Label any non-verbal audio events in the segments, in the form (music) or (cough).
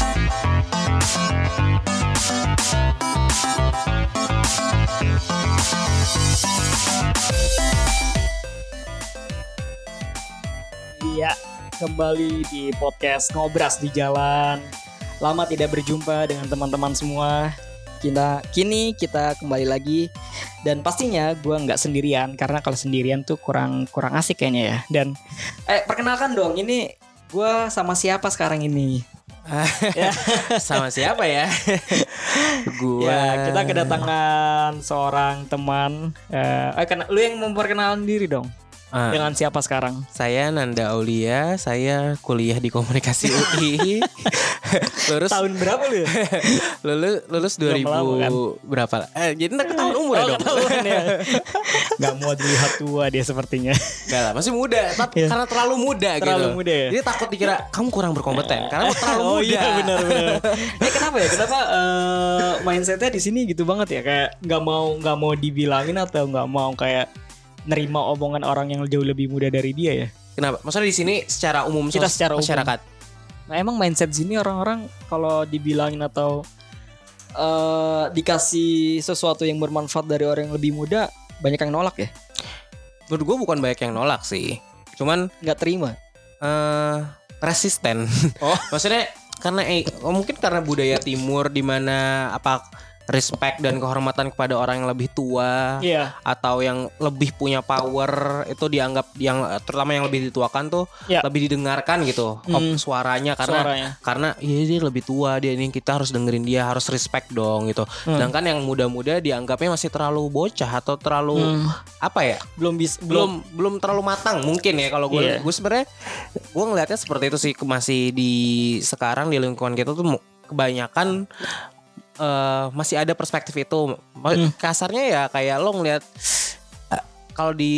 Iya, kembali di podcast Ngobras di Jalan. Lama tidak berjumpa dengan teman-teman semua. Kita kini kita kembali lagi dan pastinya gue nggak sendirian karena kalau sendirian tuh kurang kurang asik kayaknya ya. Dan eh perkenalkan dong ini gue sama siapa sekarang ini? (laughs) Sama siapa ya? (laughs) Gua. Ya, kita kedatangan seorang teman. Eh, eh, kena- lu yang memperkenalkan diri dong. Ah, Dengan siapa sekarang? saya Nanda Aulia, saya kuliah di Komunikasi UI. (laughs) lulus Tahun berapa lu? ya? (laughs) lulus lulus Belum 2000 lama kan? berapa? Eh, jadi ntar ketahuan umur ya Oh, dong. ketahuan ya. (laughs) Gak mau dilihat tua dia sepertinya. Enggak lah, masih muda, tapi Iya. karena terlalu muda Terlalu gitu. muda ya? Jadi takut dikira kamu kurang berkompeten karena kamu terlalu oh muda. iya benar benar. eh kenapa ya? Kenapa eh, mindsetnya di sini gitu banget ya? Kayak nggak mau nggak mau dibilangin atau nggak mau kayak nerima omongan orang yang jauh lebih muda dari dia ya? Kenapa? Maksudnya di sini secara umum Kita secara umum. masyarakat. Nah emang mindset sini orang-orang kalau dibilangin atau eh dikasih sesuatu yang bermanfaat dari orang yang lebih muda banyak yang nolak ya? Menurut gue bukan banyak yang nolak sih. Cuman Nggak terima. eh resisten. Oh. (laughs) Maksudnya karena eh, oh, mungkin karena budaya timur di mana apa respect dan kehormatan kepada orang yang lebih tua Iya. atau yang lebih punya power itu dianggap yang terutama yang lebih dituakan tuh Iya. lebih didengarkan gitu op- suaranya karena Suaranya. karena ya dia lebih tua dia ini kita harus dengerin dia harus respect dong gitu. Hmm. Sedangkan yang muda-muda dianggapnya masih terlalu bocah atau terlalu Hmm. apa ya? Belum bisa belum belum terlalu matang mungkin ya kalau gue Iya. gue sebenarnya gue ngelihatnya seperti itu sih masih di sekarang di lingkungan kita tuh kebanyakan eh, masih ada perspektif itu Hmm. kasarnya ya kayak lo ngelihat eh, kalau di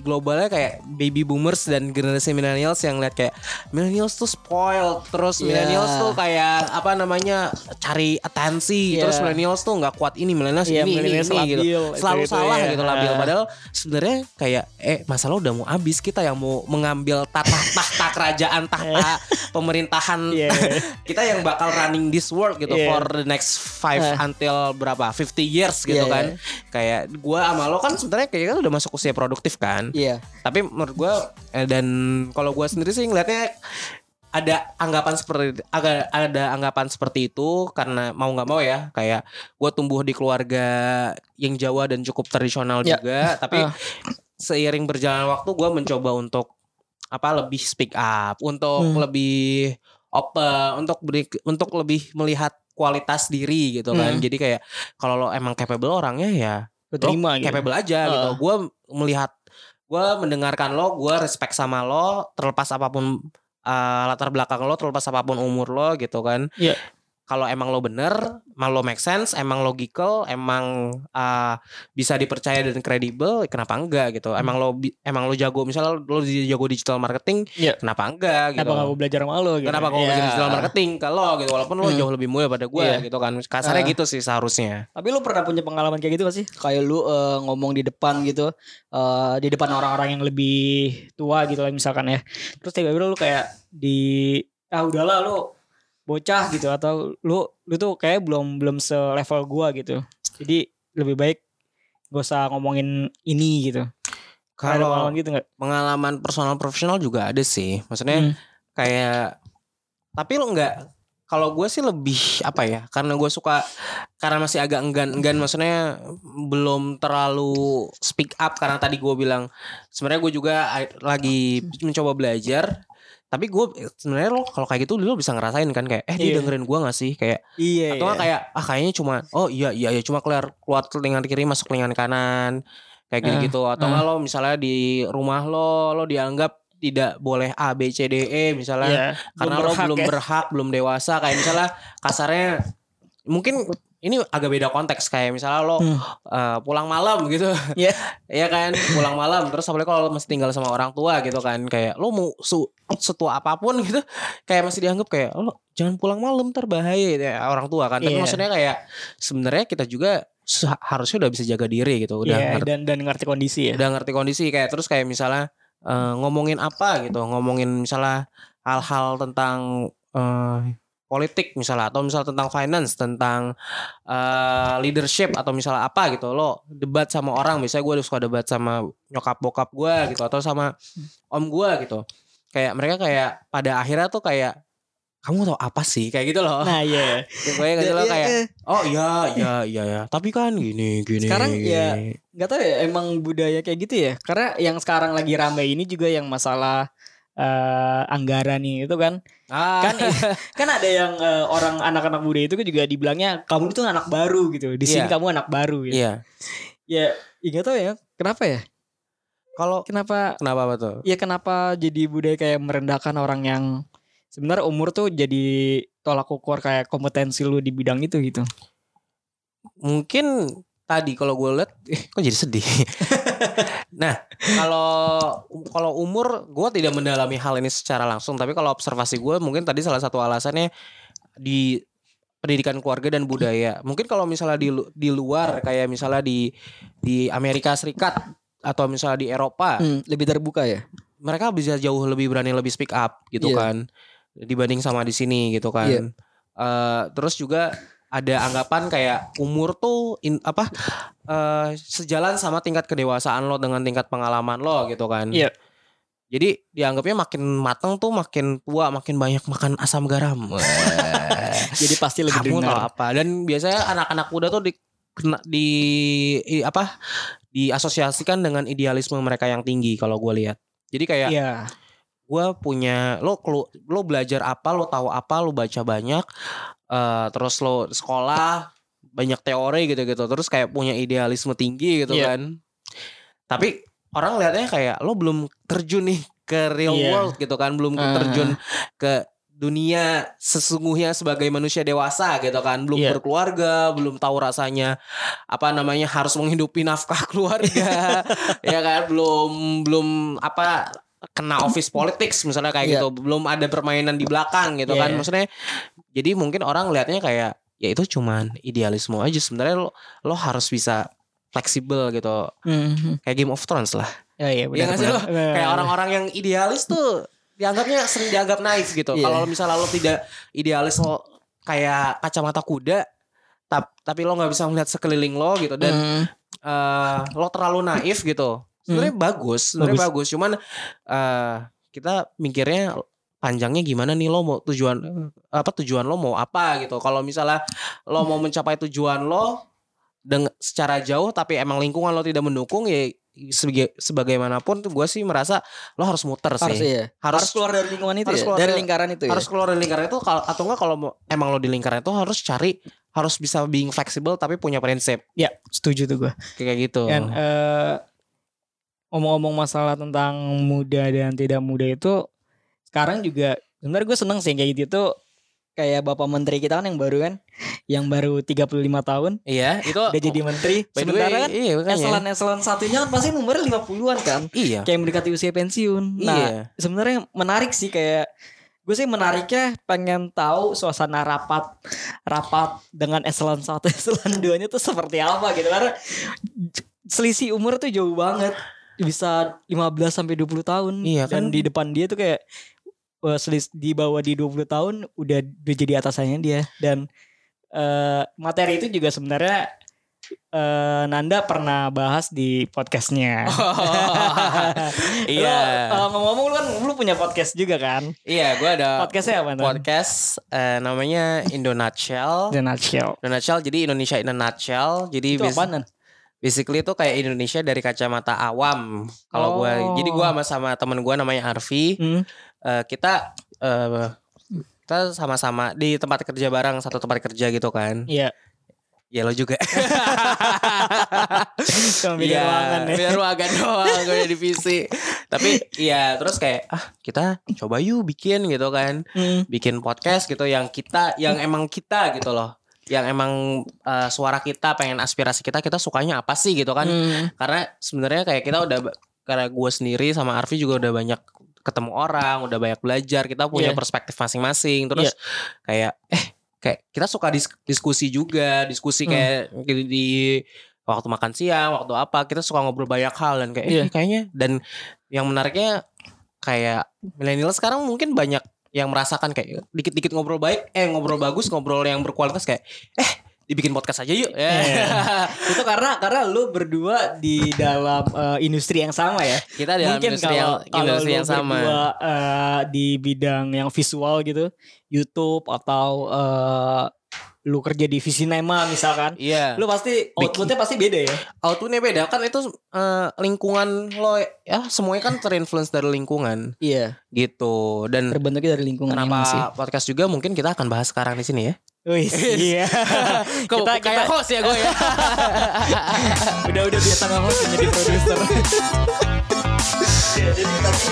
globalnya kayak baby boomers dan generasi millennials yang lihat kayak millennials tuh spoiled terus Iya. millennials tuh kayak apa namanya cari atensi Iya. terus millennials tuh nggak kuat ini millennials Iya, ini ini, millennials ini gitu labil, selalu itu-itu salah ya. gitu labil Ah. padahal sebenarnya kayak eh masalah udah mau habis kita yang mau mengambil tata tahta kerajaan tahta pemerintahan Iya. (laughs) kita yang bakal running this world gitu Iya. for the next five Ah. until berapa 50 years gitu Iya, kan kayak gua sama lo kan sebenarnya kayaknya udah masuk usia produktif kan Iya. tapi menurut gua eh, dan kalau gua sendiri sih ngeliatnya ada anggapan seperti agak ada anggapan seperti itu karena mau nggak mau ya kayak gue tumbuh di keluarga yang Jawa dan cukup tradisional Ya. juga (laughs) tapi Ah. seiring berjalan waktu gue mencoba untuk apa lebih speak up untuk Hmm. lebih open untuk beri untuk lebih melihat kualitas diri gitu kan Hmm. jadi kayak kalau lo emang capable orangnya ya Lo terima gitu. capable aja gitu. Ah. Gue melihat, gue mendengarkan lo, gue respect sama lo, terlepas apa pun uh, latar belakang lo, terlepas apa pun umur lo gitu kan. Iya. Kalau emang lo bener, emang lo make sense, emang logical, emang uh, bisa dipercaya dan kredibel, kenapa enggak gitu? Hmm. Emang lo emang lo jago, misalnya lo, lo jago digital marketing, Iya. kenapa enggak gitu? Kenapa gak gue belajar sama lo gitu. Kenapa gue Iya. belajar digital marketing ke lo gitu? Walaupun lo Hmm. jauh lebih muda pada gue Iya. gitu kan. Kasarnya Ah. gitu sih seharusnya. Tapi lu pernah punya pengalaman kayak gitu gak sih? Kayak lu eh, ngomong di depan gitu, eh, di depan orang-orang yang lebih tua gitu lah misalkan ya. Terus tiba-tiba lu kayak di ah udahlah lu bocah gitu atau lu lu tuh kayak belum belum selevel gua gitu. Jadi lebih baik gak usah ngomongin ini gitu. Kalau pengalaman gitu nggak? pengalaman personal profesional juga ada sih. Maksudnya Hmm. kayak tapi lo nggak kalau gue sih lebih apa ya karena gue suka karena masih agak enggan-enggan maksudnya belum terlalu speak up karena tadi gue bilang sebenarnya gue juga lagi mencoba belajar tapi gue sebenarnya lo kalau kayak gitu lo bisa ngerasain kan kayak eh dia Iya. dengerin gue gak sih kayak Iya. atau nggak iya. kayak ah kayaknya cuma oh iya iya iya cuma keluar keluar telinga kiri masuk telinga kanan kayak gitu gitu atau eh. nggak lo misalnya di rumah lo lo dianggap tidak boleh A B C D E misalnya Iya, karena belum lo berhak belum ya. berhak belum dewasa kayak misalnya kasarnya mungkin ini agak beda konteks kayak misalnya lo Hmm. eh, pulang malam gitu Iya. (laughs) ya kan pulang malam terus apalagi kalau lo masih tinggal sama orang tua gitu kan kayak lo mau su setua apa pun gitu kayak masih dianggap kayak lo jangan pulang malam terbahaya ya orang tua kan tapi Iya. maksudnya kayak sebenarnya kita juga harusnya udah bisa jaga diri gitu udah Iya, ngerti, dan dan ngerti kondisi ya. udah ngerti kondisi kayak terus kayak misalnya eh, ngomongin apa gitu ngomongin misalnya hal-hal tentang eh, politik misalnya atau misalnya tentang finance tentang uh, leadership atau misalnya apa gitu lo debat sama orang misalnya gue suka debat sama nyokap bokap gue gitu atau sama om gue gitu kayak mereka kayak pada akhirnya tuh kayak kamu tau apa sih kayak gitu loh Nah iya. (laughs) gue gitu loh Iya, kayak iya. oh iya iya iya ya tapi kan gini gini Sekarang gini. ya nggak tahu ya emang budaya kayak gitu ya. Karena yang sekarang lagi rame ini juga yang masalah eh, anggaran nih itu kan. Ah, Kan (laughs) kan ada yang eh, orang anak-anak muda itu kan juga dibilangnya kamu itu anak baru gitu. Di sini Iya. kamu anak baru gitu. iya Ya, ya nggak tahu ya. Kenapa ya? kalau Kenapa kenapa betul ya kenapa jadi budaya kayak merendahkan orang yang sebenarnya umur tuh jadi tolak ukur kayak kompetensi lu di bidang itu gitu. mungkin tadi kalau gue lihat (laughs) eh, kok jadi sedih (laughs) nah kalau kalau umur gue tidak mendalami hal ini secara langsung tapi kalau observasi gue mungkin tadi salah satu alasannya di pendidikan keluarga dan budaya mungkin kalau misalnya di di luar kayak misalnya di di Amerika Serikat atau misalnya di Eropa Hmm, lebih terbuka ya. mereka bisa jauh lebih berani lebih speak up gitu Iya. kan dibanding sama di sini gitu kan Iya. Eh, terus juga ada anggapan kayak umur tuh in- apa eh, sejalan sama tingkat kedewasaan lo dengan tingkat pengalaman lo gitu kan Iya. jadi dianggapnya makin mateng tuh makin tua makin banyak makan asam garam. (laughs) Jadi pasti lebih kamu tahu apa dan biasanya anak-anak muda tuh di kena di i- apa diasosiasikan dengan idealisme mereka yang tinggi kalau gue lihat jadi kayak Iya. gue punya lo lo belajar apa lo tahu apa lo baca banyak eh, terus lo sekolah banyak teori gitu-gitu terus kayak punya idealisme tinggi gitu Iya. kan tapi orang lihatnya kayak lo belum terjun nih ke real Iya. world gitu kan belum Ah. terjun ke dunia sesungguhnya sebagai manusia dewasa gitu kan belum Iya. berkeluarga belum tahu rasanya apa namanya harus menghidupi nafkah (laughs) keluarga (laughs) ya kan belum belum apa kena office politics misalnya kayak Iya. gitu belum ada permainan di belakang gitu Iya, kan iya. maksudnya jadi mungkin orang lihatnya kayak ya itu cuman idealisme aja sebenarnya lo lo harus bisa fleksibel gitu Mhm. kayak Game of Thrones lah Ya, iya, Iya nggak sih benar, benar. kayak orang-orang yang idealis tuh dianggapnya sering dianggap naif gitu Iya. kalau misalnya lo tidak idealis lo kayak kacamata kuda tap- tapi lo nggak bisa melihat sekeliling lo gitu dan Mhm. eh lo terlalu naif gitu. Sebenarnya bagus, sebenarnya bagus. Cuman eh kita mikirnya panjangnya gimana nih lo mau tujuan apa tujuan lo mau apa gitu. Kalau misalnya lo mau mencapai tujuan lo dengan secara jauh tapi emang lingkungan lo tidak mendukung ya sebagai sebagaimanapun tuh gue sih merasa lo harus muter sih. harus iya. Harus- Harus, keluar dari lingkungan itu harus ya? keluar dari lingkaran itu harus ya. keluar dari lingkaran itu kalau atau enggak kalau emang lo di lingkaran itu harus cari harus bisa being flexible tapi punya prinsip Ya, setuju tuh gua. kayak gitu. Dan eh, ngomong-ngomong masalah tentang muda dan tidak muda itu sekarang juga sebenarnya gue seneng sih kayak gitu tuh. Kayak bapak menteri kita kan yang baru kan? Yang baru 35 tahun. Iya, itu udah jadi menteri. sementara kan iya eselon eselon satunya kan pasti nomornya 50-an kan? Iya. kayak mendekati usia pensiun. Nah Iya. sebenarnya menarik sih kayak gue sih menariknya pengen tahu suasana rapat rapat dengan eselon satu (laughs) eselon 2 nya tuh seperti apa gitu. Karena selisih umur tuh jauh banget bisa 15 sampai 20 tahun Iya dan kan? di depan dia tuh kayak eh, selis di bawah di 20 tahun udah udah jadi atasannya dia dan eh, materi itu juga sebenarnya eh, Nanda pernah bahas di podcastnya. (laughs) Iya. Lo, eh, ngomong-ngomong lu kan lu punya podcast juga kan? Iya, gue ada Podcastnya apa tuh? podcast eh, namanya Indo Nutshell. The Nutshell. Indo Nutshell jadi Indonesia in a nutshell. Jadi Itu bas- apaan? Basically itu kayak Indonesia dari kacamata awam. Kalau gua Oh. jadi gua sama sama temen gua namanya Arfi, Hmm. eh, kita eh, kita sama-sama di tempat kerja bareng satu tempat kerja gitu kan. Iya. Ya lo juga. (laughs) Cuma beda Iya, ruangan ya. beda ruangan doang gue di divisi. Tapi iya terus kayak ah kita coba yuk bikin gitu kan. Hmm. Bikin podcast gitu yang kita yang emang kita gitu loh. Yang emang eh, suara kita pengen aspirasi kita kita sukanya apa sih gitu kan. Hmm. Karena sebenarnya kayak kita udah karena gue sendiri sama Arfi juga udah banyak ketemu orang, udah banyak belajar, kita punya Iya. perspektif masing-masing. Terus kayak eh kayak kita suka dis- diskusi juga, diskusi Hmm. kayak di, di waktu makan siang, waktu apa, kita suka ngobrol banyak hal dan kayak Iya. eh, kayaknya dan yang menariknya kayak milenial sekarang mungkin banyak yang merasakan kayak dikit-dikit ngobrol baik, eh ngobrol bagus, ngobrol yang berkualitas kayak eh dibikin podcast aja yuk. Ya. (laughs) itu karena karena lu berdua di dalam eh, industri yang sama ya. Kita dalam Mungkin industri yang, kalau kalau industri lu yang sama. berdua eh, di bidang yang visual gitu, YouTube atau eh, lu kerja di Visinema misalkan, Iya. lu pasti outputnya pasti beda ya. Outputnya beda kan itu eh, lingkungan lo ya semuanya kan terinfluence dari lingkungan Iya. gitu dan Terbentuknya dari lingkungan emang sih. kenapa podcast juga mungkin kita akan bahas sekarang di sini ya. Wih, iya. (laughs) Kok kita kayak kita host ya gue ya. (laughs) udah udah biasa nggak host jadi produser. Ya, jadi tapi